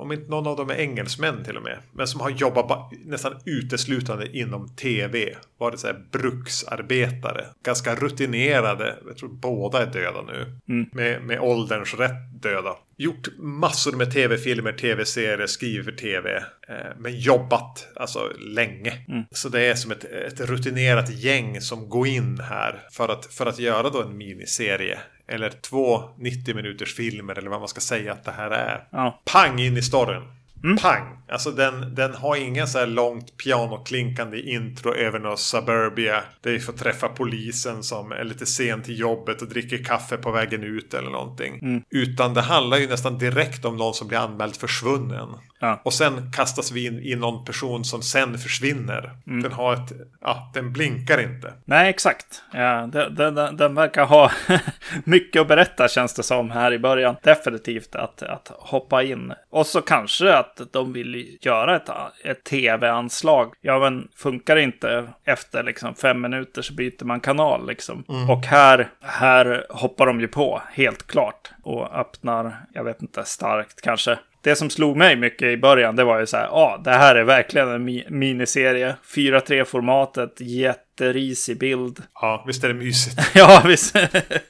Om inte någon av dem är engelsmän till och med. Men som har jobbat nästan uteslutande inom tv. Varit så här bruksarbetare. Ganska rutinerade. Jag tror båda är döda nu. Mm. Med, med ålderns rätt döda gjort massor med tv-filmer, tv-serier, skrivit för tv. Eh, men jobbat alltså länge. Mm. Så det är som ett, ett, rutinerat gäng som går in här för att, för att göra då en miniserie. Eller två 90 minuters filmer eller vad man ska säga att det här är. Ja. Pang in i storyn. Mm. Pang! Alltså den, den har ingen så här långt pianoklinkande intro över något suburbia. Där vi får träffa polisen som är lite sen till jobbet och dricker kaffe på vägen ut eller någonting. Mm. Utan det handlar ju nästan direkt om någon som blir anmäld försvunnen. Ja. Och sen kastas vi in i någon person som sen försvinner. Mm. Den har ett, ja, den blinkar inte. Nej, exakt. Ja, den, den, den verkar ha mycket att berätta känns det som här i början. Definitivt att, att hoppa in. Och så kanske att de vill göra ett, ett tv-anslag. Ja, men funkar det inte efter liksom fem minuter så byter man kanal liksom. Mm. Och här, här hoppar de ju på, helt klart. Och öppnar, jag vet inte, starkt kanske det som slog mig mycket i början, det var ju så här, ja, ah, det här är verkligen en mi miniserie. 4-3-formatet, jätterisig bild. Ja, visst är det mysigt. ja, visst.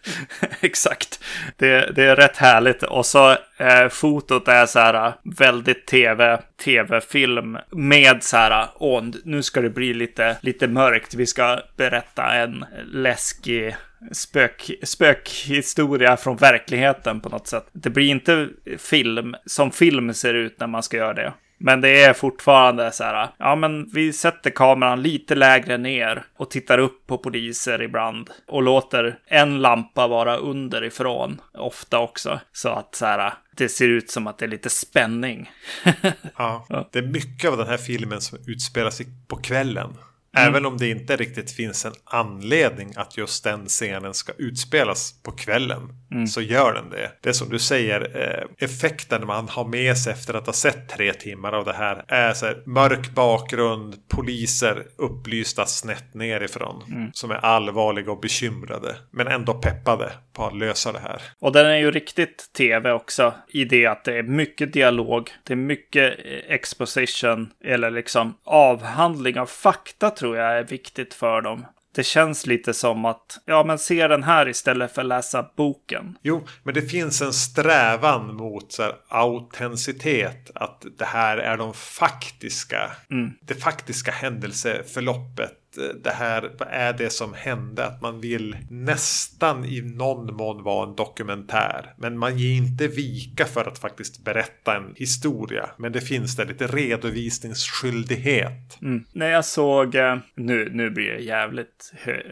Exakt. Det, det är rätt härligt. Och så eh, fotot är så här väldigt tv, tv-film med så här, åh, nu ska det bli lite, lite mörkt. Vi ska berätta en läskig spök, spökhistoria från verkligheten på något sätt. Det blir inte film som film ser ut när man ska göra det. Men det är fortfarande så här, ja men vi sätter kameran lite lägre ner och tittar upp på poliser ibland och låter en lampa vara underifrån ofta också. Så att så här, det ser ut som att det är lite spänning. ja, det är mycket av den här filmen som utspelar sig på kvällen. Mm. Även om det inte riktigt finns en anledning att just den scenen ska utspelas på kvällen. Mm. Så gör den det. Det är som du säger, eh, effekten man har med sig efter att ha sett tre timmar av det här är så här, mörk bakgrund, poliser upplysta snett nerifrån. Mm. Som är allvarliga och bekymrade. Men ändå peppade på att lösa det här. Och den är ju riktigt tv också. I det att det är mycket dialog. Det är mycket eh, exposition. Eller liksom avhandling av fakta tror jag är viktigt för dem. Det känns lite som att, ja men se den här istället för läsa boken. Jo, men det finns en strävan mot så här, autenticitet. Att det här är de faktiska, mm. det faktiska händelseförloppet Eh, det här är det som hände. Att man vill nästan i någon mån vara en dokumentär. Men man ger inte vika för att faktiskt berätta en historia. Men det finns där lite redovisningsskyldighet. Mm. När jag såg, eh, nu, nu blir det jävligt hö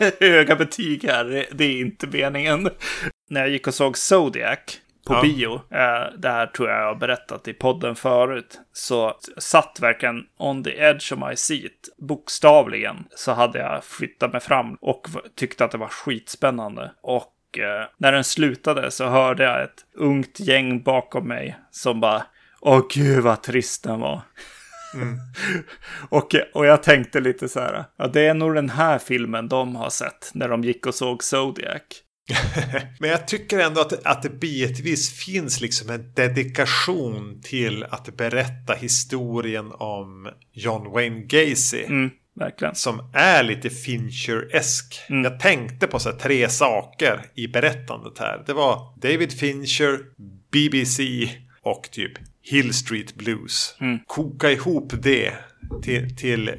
höga betyg här, det är inte meningen. När jag gick och såg Zodiac på ja. bio. Eh, det här tror jag jag har berättat i podden förut. Så satt verkligen on the edge of my seat. Bokstavligen så hade jag flyttat mig fram och tyckte att det var skitspännande. Och eh, när den slutade så hörde jag ett ungt gäng bakom mig som bara Åh gud vad trist den var. Mm. och, och jag tänkte lite så här, ja det är nog den här filmen de har sett när de gick och såg Zodiac. Men jag tycker ändå att, att det bitvis finns liksom en dedikation till att berätta historien om John Wayne Gacy. Mm. verkligen. Som är lite Fincher-esk. Mm. Jag tänkte på så tre saker i berättandet här. Det var David Fincher, BBC och typ Hill Street Blues. Mm. Koka ihop det till, till eh,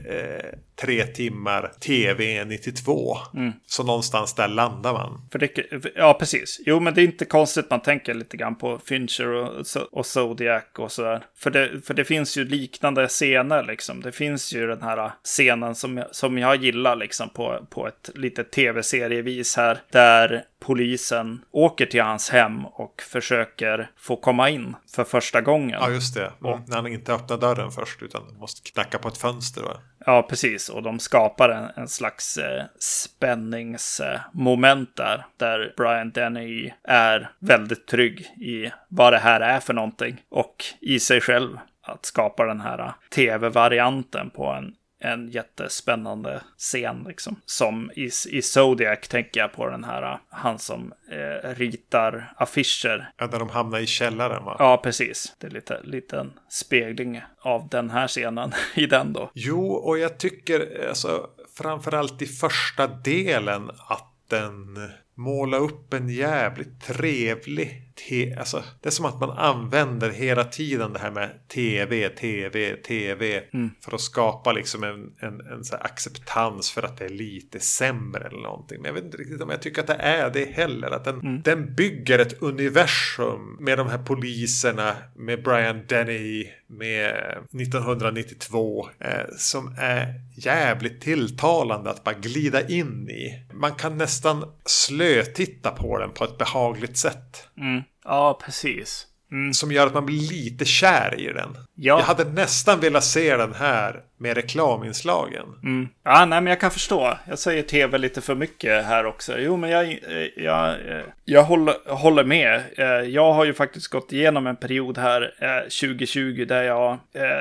tre timmar TV 92. Mm. Så någonstans där landar man. För det, ja, precis. Jo, men det är inte konstigt man tänker lite grann på Fincher och, och Zodiac och sådär. För det, för det finns ju liknande scener liksom. Det finns ju den här scenen som, jag- som jag gillar liksom på, på ett litet tv-serievis här. Där polisen åker till hans hem och försöker få komma in för första gången. Ja, just det. Mm. När han inte öppnar dörren först utan måste knacka på ett fönster. Va? Ja, precis. Och de skapar en, en slags eh, spänningsmoment där. Där Brian Denny är väldigt trygg i vad det här är för någonting. Och i sig själv. Att skapa den här eh, tv-varianten på en, en jättespännande scen. Liksom. Som i, i Zodiac tänker jag på den här, eh, han som eh, ritar affischer Ja, där de hamnar i källaren va? Ja, precis. Det är lite liten spegling av den här scenen i den då. Jo, och jag tycker alltså, framförallt i första delen att den målar upp en jävligt trevlig... Te- alltså, det är som att man använder hela tiden det här med tv, tv, tv. För att skapa liksom en, en, en acceptans för att det är lite sämre eller någonting. Men jag vet inte riktigt om jag tycker att det är det heller. Att den, den bygger ett universum med de här poliserna, med Brian Denny, med 1992. Eh, som är jävligt tilltalande att bara glida in i. Man kan nästan slötitta på den på ett behagligt sätt. Mm. Ja, precis. Som gör att man blir lite kär i den. Ja. Jag hade nästan velat se den här med reklaminslagen. Mm. Ja, nej, men jag kan förstå. Jag säger tv lite för mycket här också. Jo, men jag, eh, jag, eh, jag håller, håller med. Eh, Jag har ju faktiskt gått igenom en period här, eh, 2020, där jag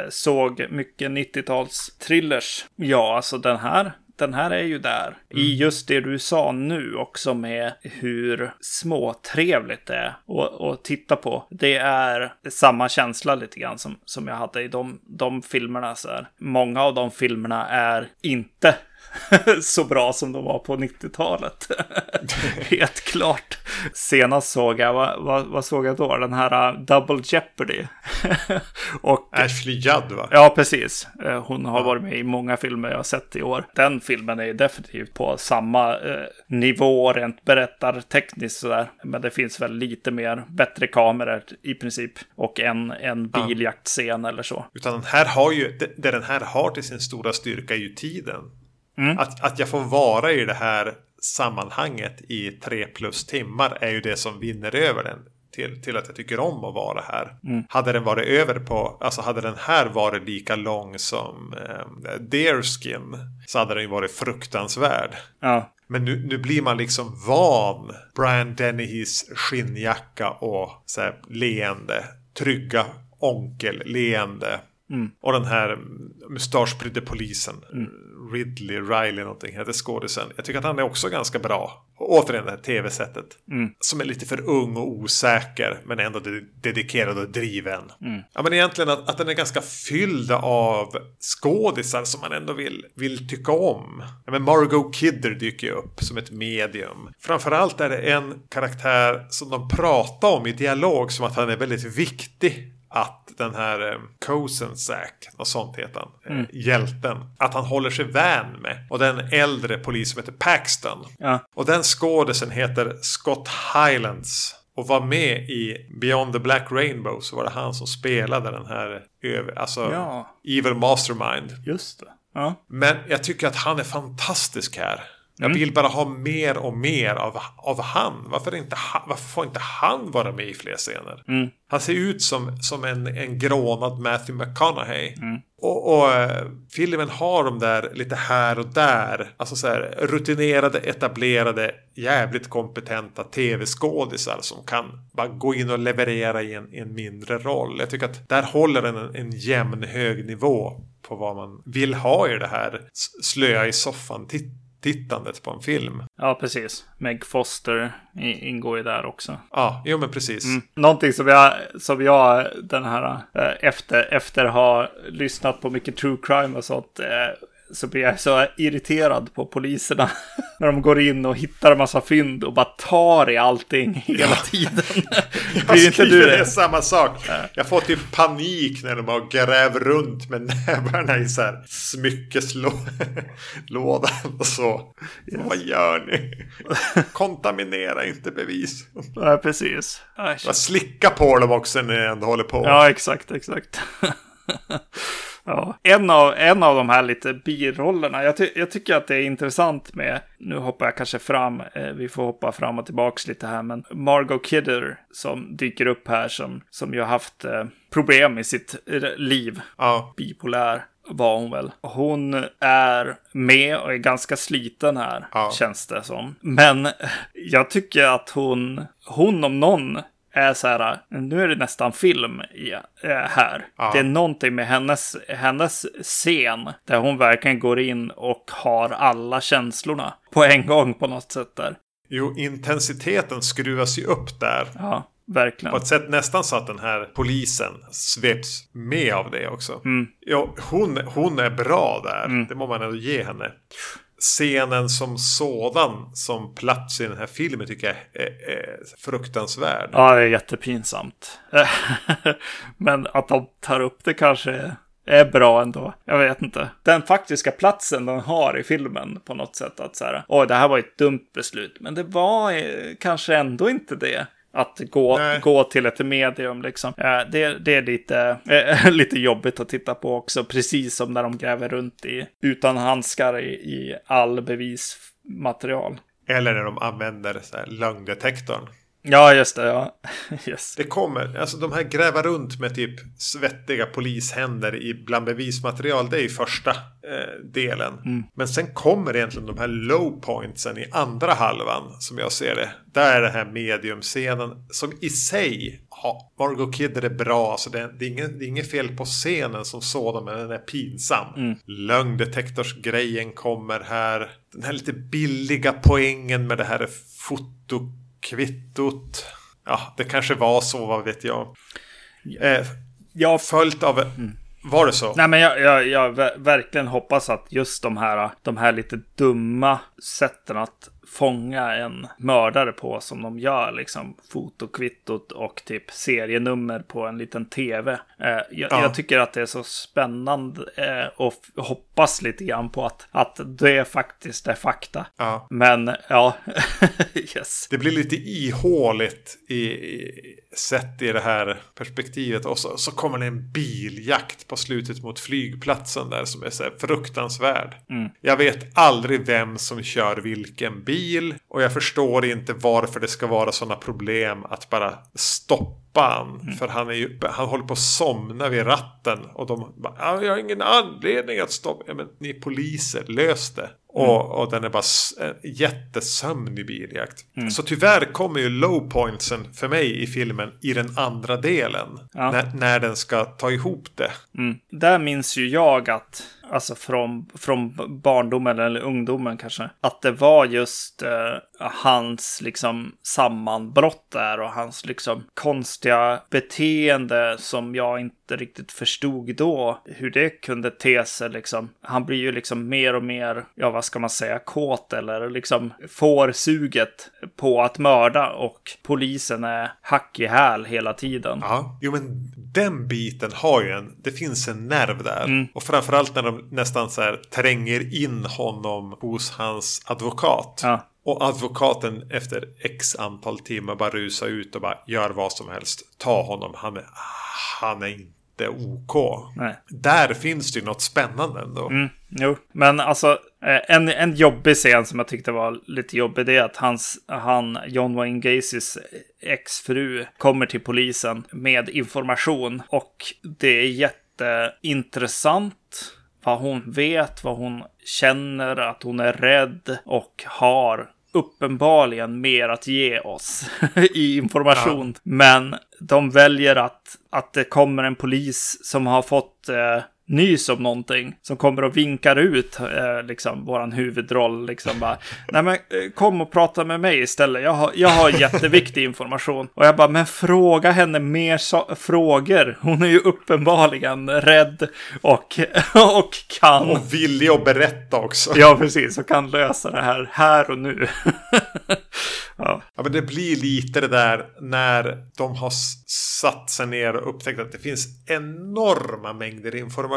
såg mycket 90-tals thrillers. Ja, alltså den här. Den här är ju där. I just det du sa nu också med hur småtrevligt det är att, att titta på. Det är samma känsla lite grann som, som jag hade i de, de filmerna. Så här. Många av de filmerna är inte så bra som de var på 90-talet. Helt klart. Senast såg jag, vad, vad, vad såg jag då? Den här uh, Double Jeopardy. och Ashley Judd va? Ja, precis. Eh, Hon har varit med i många filmer jag har sett i år. Den filmen är definitivt på samma eh, nivå rent berättartekniskt sådär. Men det finns väl lite mer bättre kameror i princip. Och en, en biljaktscen eller så. Utan den här har ju, det, det den här har till sin stora styrka är ju tiden. Att, att jag får vara i det här sammanhanget i tre plus timmar är ju det som vinner över den. Till, till att jag tycker om att vara här. Hade den varit över på, alltså hade den här varit lika lång som eh, Deerskin så hade den ju varit fruktansvärd. Ja, Men nu, nu blir man liksom van Brian Dennehys skinnjacka och så här, leende, trygga onkel-leende. Och den här mustaschprydde polisen, Ridley Riley någonting heter skådisen. Jag tycker att han är också ganska bra. Och återigen det här tv-sättet. Som är lite för ung och osäker men ändå de- dedikerad och driven. Ja men egentligen att, att den är ganska fylld av skådisar som man ändå vill, vill tycka om. Ja, men Margot Kidder dyker ju upp som ett medium. Framförallt är det en karaktär som de pratar om i dialog som att han är väldigt viktig att den här eh, Kosensack, och sånt heter han, eh, hjälten, att han håller sig vän med. Och den äldre polis som heter Paxton. ja, Och den skådisen heter Scott Highlands. Och var med i Beyond the Black Rainbow så var det han som spelade den här över, alltså Ja. Evil Mastermind. just det. Ja, Men jag tycker att han är fantastisk här. Jag vill bara ha mer och mer av, av han. Varför, inte han. Varför får inte han vara med i fler scener? Han ser ut som, som en, en grånad Matthew McConaughey. Och, och eh, filmen har de där lite här och där. Alltså så här rutinerade, etablerade, jävligt kompetenta tv-skådisar som kan bara gå in och leverera i en, en mindre roll. Jag tycker att där håller den en, en jämn hög nivå på vad man vill ha i det här slöa i soffan tit- tittandet på en film. ja precis. Meg Foster ingår ju där också. Ja, jo men precis. Någonting som jag, som jag den här, eh, efter, efter ha lyssnat på mycket true crime och sånt, eh, så blir jag så irriterad på poliserna. när de går in och hittar en massa fynd och bara tar i allting hela tiden. Jag blir inte du det? det samma sak. Jag får typ panik när de bara gräver runt med nävarna i så här smyckeslådan och så. Vad gör ni? Kontaminera inte bevis. Ja, precis. Aj, Jag slicka på dem också när jag ändå håller på. Ja, exakt, exakt. Ja. en, av, en av de här lite birollerna, jag, ty jag tycker att det är intressant med, nu hoppar jag kanske fram, eh, vi får hoppa fram och tillbaks lite här, men Margot Kidder som dyker upp här som, som ju har haft eh, problem i sitt eh, liv, Ja. bipolär var hon väl. Hon är med och är ganska sliten här, Ja. känns det som. Men jag tycker att hon, hon om någon, är så här, nu är det nästan film i, äh, här. Ja. Det är någonting med hennes, hennes scen där hon verkligen går in och har alla känslorna på en gång på något sätt där. Jo, intensiteten skruvas ju upp där. Ja, verkligen. På ett sätt nästan så att den här polisen sveps med av det också. Mm. Ja, hon, hon är bra där. Det må man ändå ge henne. Scenen som sådan som plats i den här filmen tycker jag är, är fruktansvärd. Ja, det är jättepinsamt. Men att de tar upp det kanske är bra ändå. Jag vet inte. Den faktiska platsen de har i filmen på något sätt. Att så här, oj, det här var ett dumt beslut. Men det var eh, kanske ändå inte det. Att gå, Nej. gå till ett medium liksom. Eh, Det, det är lite, eh, lite jobbigt att titta på också. Precis som när de gräver runt i, utan handskar i, i all bevismaterial. Eller när de använder så här lögndetektorn. Ja, just det. Ja. Yes. Det kommer, alltså de här gräva runt med typ svettiga polishänder i bland bevismaterial. Det är ju första eh, delen. Men sen kommer egentligen de här low pointsen i andra halvan som jag ser det. Där är den här mediumscenen som i sig har Margot Kidder är bra. Alltså det, är, det, är inget, det är inget fel på scenen som sådan men den är pinsam. Lögndetektorsgrejen kommer här. Den här lite billiga poängen med det här fotokvittot. Ja, det kanske var så, vad vet jag. Eh, Ja, följt av... Var det så? Nej, men jag, jag, jag ver- verkligen hoppas att just de här, de här lite dumma sätten att fånga en mördare på som de gör, liksom fotokvittot och typ serienummer på en liten tv. Eh, jag, Ja. jag tycker att det är så spännande eh, och hoppas lite grann på att, att det faktiskt är fakta. Ja. Men ja, yes. Det blir lite ihåligt i, i, sett i det här perspektivet. Och så, så kommer det en biljakt på slutet mot flygplatsen där som är så fruktansvärd. Jag vet aldrig vem som kör vilken bil. Och jag förstår inte varför det ska vara sådana problem att bara stoppa han. För han, är ju, han håller på att somna vid ratten. Och de bara, "Ja, jag har ingen anledning att stoppa. Ja, men ni är poliser, lös det. Och, och den är bara en jättesömnig biljakt. Så tyvärr kommer ju low pointsen för mig i filmen i den andra delen. Ja. När, när den ska ta ihop det. Mm. Där minns ju jag att, alltså från, från barndomen eller ungdomen kanske, att det var just eh, hans liksom sammanbrott där och hans liksom konstiga beteende som jag inte riktigt förstod då hur det kunde te sig liksom. Han blir ju liksom mer och mer, ja vad ska man säga, kåt eller liksom får suget på att mörda och polisen är hack i häl hela tiden. Ja, jo men den biten har ju en, det finns en nerv där. Mm. Och framförallt när de nästan så här tränger in honom hos hans advokat. Ja. Och advokaten efter x antal timmar bara rusar ut och bara gör vad som helst. Ta honom, han är, han är inte OK. Nej. Där finns det ju något spännande ändå. Mm, jo, men alltså eh, en, en jobbig scen som jag tyckte var lite jobbig det är att hans, han, John Wayne Gacys exfru kommer till polisen med information och det är jätteintressant vad hon vet, vad hon känner, att hon är rädd och har uppenbarligen mer att ge oss i information. Men de väljer att, att det kommer en polis som har fått eh, nys om någonting som kommer och vinkar ut eh, liksom våran huvudroll. Liksom bara, nej men eh, kom och prata med mig istället. Jag har, jag har jätteviktig information. Och jag bara, men fråga henne mer so- frågor. Hon är ju uppenbarligen rädd och, och kan. Och villig att berätta också. Ja, precis. Och kan lösa det här här och nu. ja. ja, men det blir lite det där när de har satt sig ner och upptäckt att det finns enorma mängder information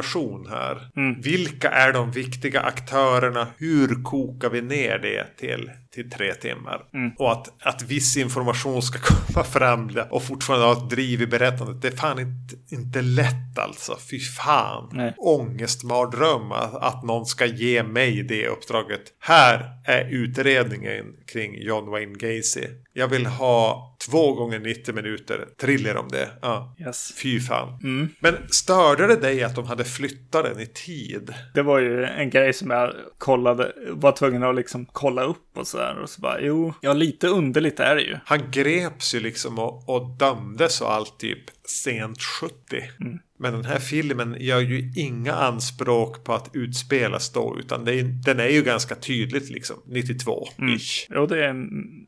här. Mm. Vilka är de viktiga aktörerna? Hur kokar vi ner det till, till tre timmar? Mm. Och att, att viss information ska komma fram och fortfarande ha ett driv i berättandet. Det är fan inte, inte lätt alltså. Fy fan. Nej. Ångestmardröm att, att någon ska ge mig det uppdraget. Här är utredningen kring John Wayne Gacy. Jag vill ha två gånger 90 minuter thriller om det. Ja. Yes. Fy fan. Mm. Men störde det dig att de hade flyttat den i tid? Det var ju en grej som jag kollade, var tvungen att liksom kolla upp och sådär. Och så bara, jo, ja lite underligt är det ju. Han greps ju liksom och, och dömdes och allt typ sent 70. Mm. Men den här filmen gör ju inga anspråk på att utspelas då. Utan är, den är ju ganska tydligt liksom 92-ish. Mm. Jo, det är,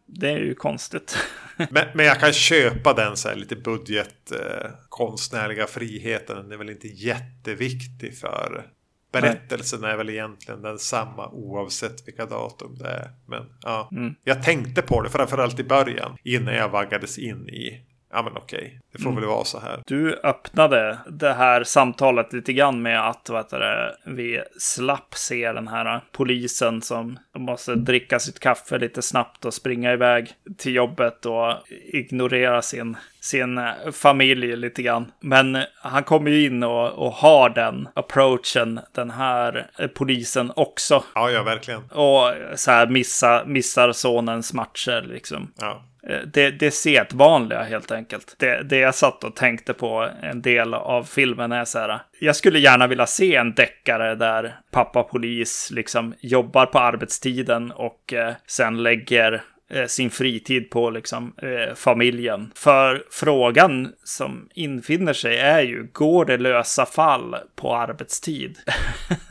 det är ju konstigt. men, men jag kan köpa den så här lite budget eh, konstnärliga friheten. Den är väl inte jätteviktig för Berättelsen Nej. är väl egentligen densamma oavsett vilka datum det är. Men ja, mm. jag tänkte på det framförallt i början innan jag vaggades in i Ja men okej, det får mm. väl vara så här. Du öppnade det här samtalet lite grann med att vad det, vi slapp se den här polisen som måste dricka sitt kaffe lite snabbt och springa iväg till jobbet och ignorera sin, sin familj lite grann. Men han kommer ju in och, och har den approachen, den här polisen också. Ja, ja, verkligen. Och så här missa, missar sonens matcher liksom. Ja. Eh, det, det sedvanliga helt enkelt. Det, det jag satt och tänkte på en del av filmen är så här. Jag skulle gärna vilja se en deckare där pappa polis liksom jobbar på arbetstiden och eh, sen lägger eh, sin fritid på liksom eh, familjen. För frågan som infinner sig är ju, går det lösa fall på arbetstid?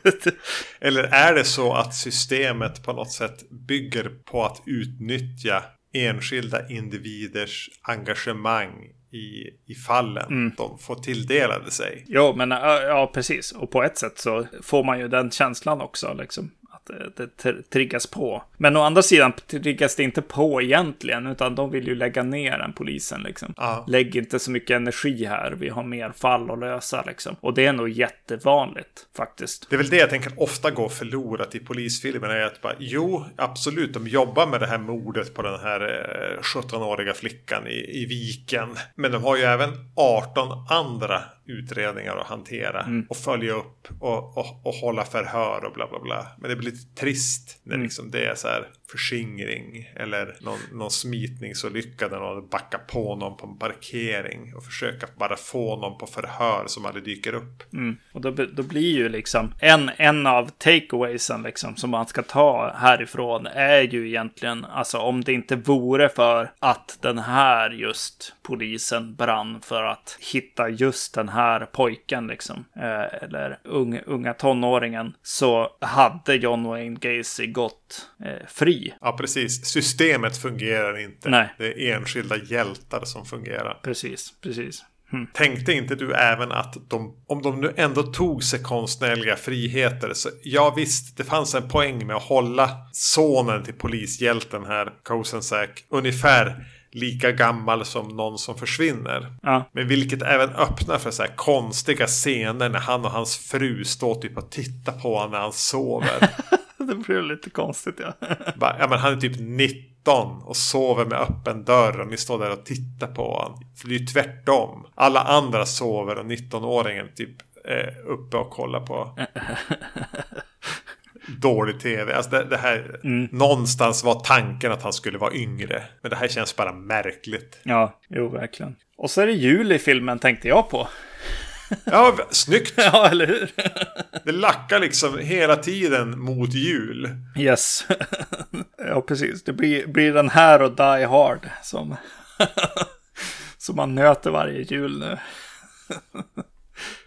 Eller är det så att systemet på något sätt bygger på att utnyttja enskilda individers engagemang i, i fallen mm. de får tilldelade sig. Jo, men ja, precis. Och på ett sätt så får man ju den känslan också. Liksom att det triggas på. Men å andra sidan triggas det inte på egentligen, utan de vill ju lägga ner den polisen liksom. Ja. Lägg inte så mycket energi här, vi har mer fall att lösa liksom. Och det är nog jättevanligt faktiskt. Det är väl det jag tänker ofta går förlorat i polisfilmerna, är att bara, jo, absolut, de jobbar med det här mordet på den här eh, 17-åriga flickan i, i viken. Men de har ju även 18 andra utredningar att hantera mm. och följa upp och, och, och hålla förhör och bla bla bla. Men det blir lite trist när mm. liksom det är så här förskingring eller någon, någon smitningsolycka där någon backar på någon på en parkering och försöka bara få någon på förhör som aldrig dyker upp. Mm. Och då, då blir ju liksom en, en av takeawaysen liksom som man ska ta härifrån är ju egentligen alltså om det inte vore för att den här just polisen brann för att hitta just den här pojken liksom eh, eller unga, unga tonåringen så hade John Wayne Gacy gått eh, fri Ja, precis. Systemet fungerar inte. Nej. Det är enskilda hjältar som fungerar. Precis, precis. Mm. Tänkte inte du även att de, om de nu ändå tog sig konstnärliga friheter, så ja visst, det fanns en poäng med att hålla sonen till polishjälten här, Kosensäk, ungefär lika gammal som någon som försvinner. Ja. Men vilket även öppnar för så här konstiga scener när han och hans fru står typ och tittar på honom när han sover. det blir lite konstigt ja. Bara, ja men han är typ 19 och sover med öppen dörr och ni står där och tittar på honom. För det är ju tvärtom. Alla andra sover och 19-åringen typ är uppe och kollar på dålig tv. Alltså det, det här, mm. Någonstans var tanken att han skulle vara yngre. Men det här känns bara märkligt. Ja, jo verkligen. Och så är det jul i filmen tänkte jag på. Ja, snyggt! ja, eller hur? det lackar liksom hela tiden mot jul. Yes. ja, precis. Det blir, blir den här och Die Hard som, som man nöter varje jul nu.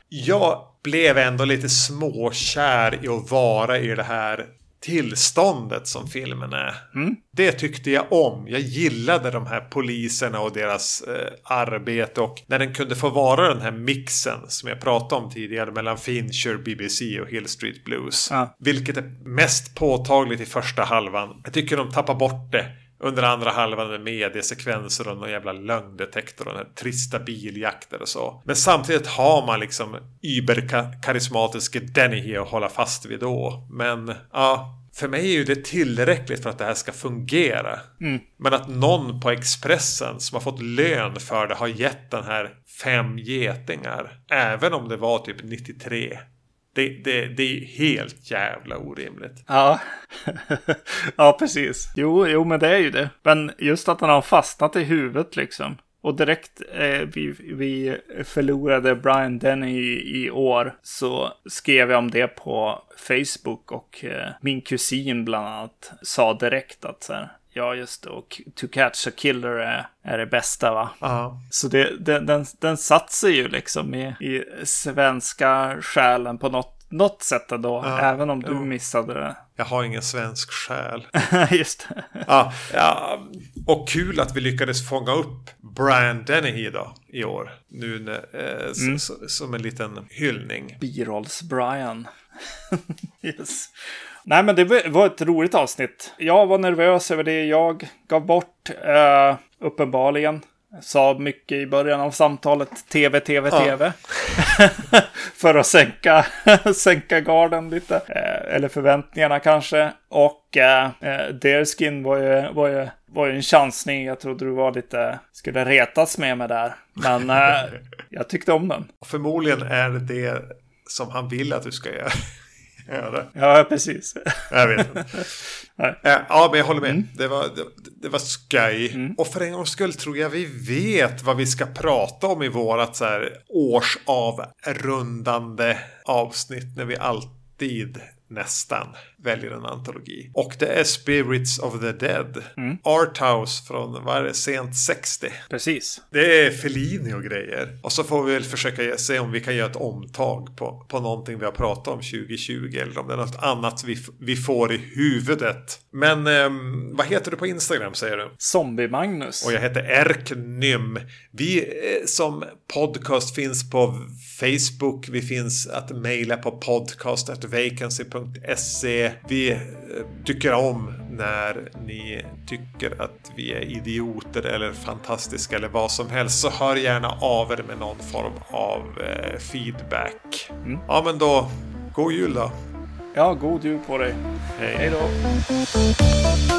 Jag blev ändå lite småkär i att vara i det här tillståndet som filmen är. Mm. Det tyckte jag om. Jag gillade de här poliserna och deras eh, arbete och när den kunde få vara den här mixen som jag pratade om tidigare mellan Fincher, BBC och Hill Street Blues. Ja. Vilket är mest påtagligt i första halvan. Jag tycker de tappar bort det under andra halvan med mediesekvenser och någon jävla lögndetektor och den här trista biljakter och så. Men samtidigt har man liksom überkarismatiske Dennehy att hålla fast vid då. Men ja, för mig är ju det tillräckligt för att det här ska fungera. Men att någon på Expressen som har fått lön för det har gett den här fem getingar. Även om det var typ 93. Det, det, det är helt jävla orimligt. Ja. ja, precis. Jo, jo, men det är ju det. Men just att han har fastnat i huvudet liksom. Och direkt eh, vi, vi förlorade Brian Denny i, i år så skrev jag om det på Facebook och eh, min kusin bland annat sa direkt att så här, ja just det, och To Catch a Killer är, är det bästa va? Ja. Så det, den, den, den satt sig ju liksom i, i svenska själen på något, något sätt ändå. Ja, även om du jo. missade det. Jag har ingen svensk själ. Just det. Ja, ja, och kul att vi lyckades fånga upp Brian Dennehy då i år. Nu eh, s- som en liten hyllning. Birolls-Brian. yes. Nej, men det var ett roligt avsnitt. Jag var nervös över det jag gav bort, eh, uppenbarligen. Sa mycket i början av samtalet, tv, tv, Ja. tv. För att sänka, sänka garden lite. Eh, eller förväntningarna kanske. Och eh, eh, Deerskin var ju, var, ju, var ju en chansning. Jag trodde du var lite, skulle retas med mig där. Men eh, jag tyckte om den. Förmodligen är det som han vill att du ska göra. Göra. Ja, precis. Jag vet inte. Ja, men jag håller med. Det, var, det, det var skoj. Och för en gångs skull tror jag vi vet vad vi ska prata om i vårat så här årsavrundande avsnitt när vi alltid nästan väljer en antologi. Och det är Spirits of the Dead. Arthouse från, vad är det, sent 60. Precis. Det är Fellini och grejer. Och så får vi väl försöka se om vi kan göra ett omtag på, på någonting vi har pratat om 2020. Eller om det är något annat vi, vi får i huvudet. Men ehm, vad heter du på Instagram säger du? Zombie-Magnus. Och jag heter Erknym. Vi eh, som podcast finns på Facebook. Vi finns att mejla på podcast.vacancy.se. Vi eh, tycker om när ni tycker att vi är idioter eller fantastiska eller vad som helst. Så hör gärna av er med någon form av eh, feedback. Ja men då, god jul då. Ja, god jul på dig. Hej. Hej då.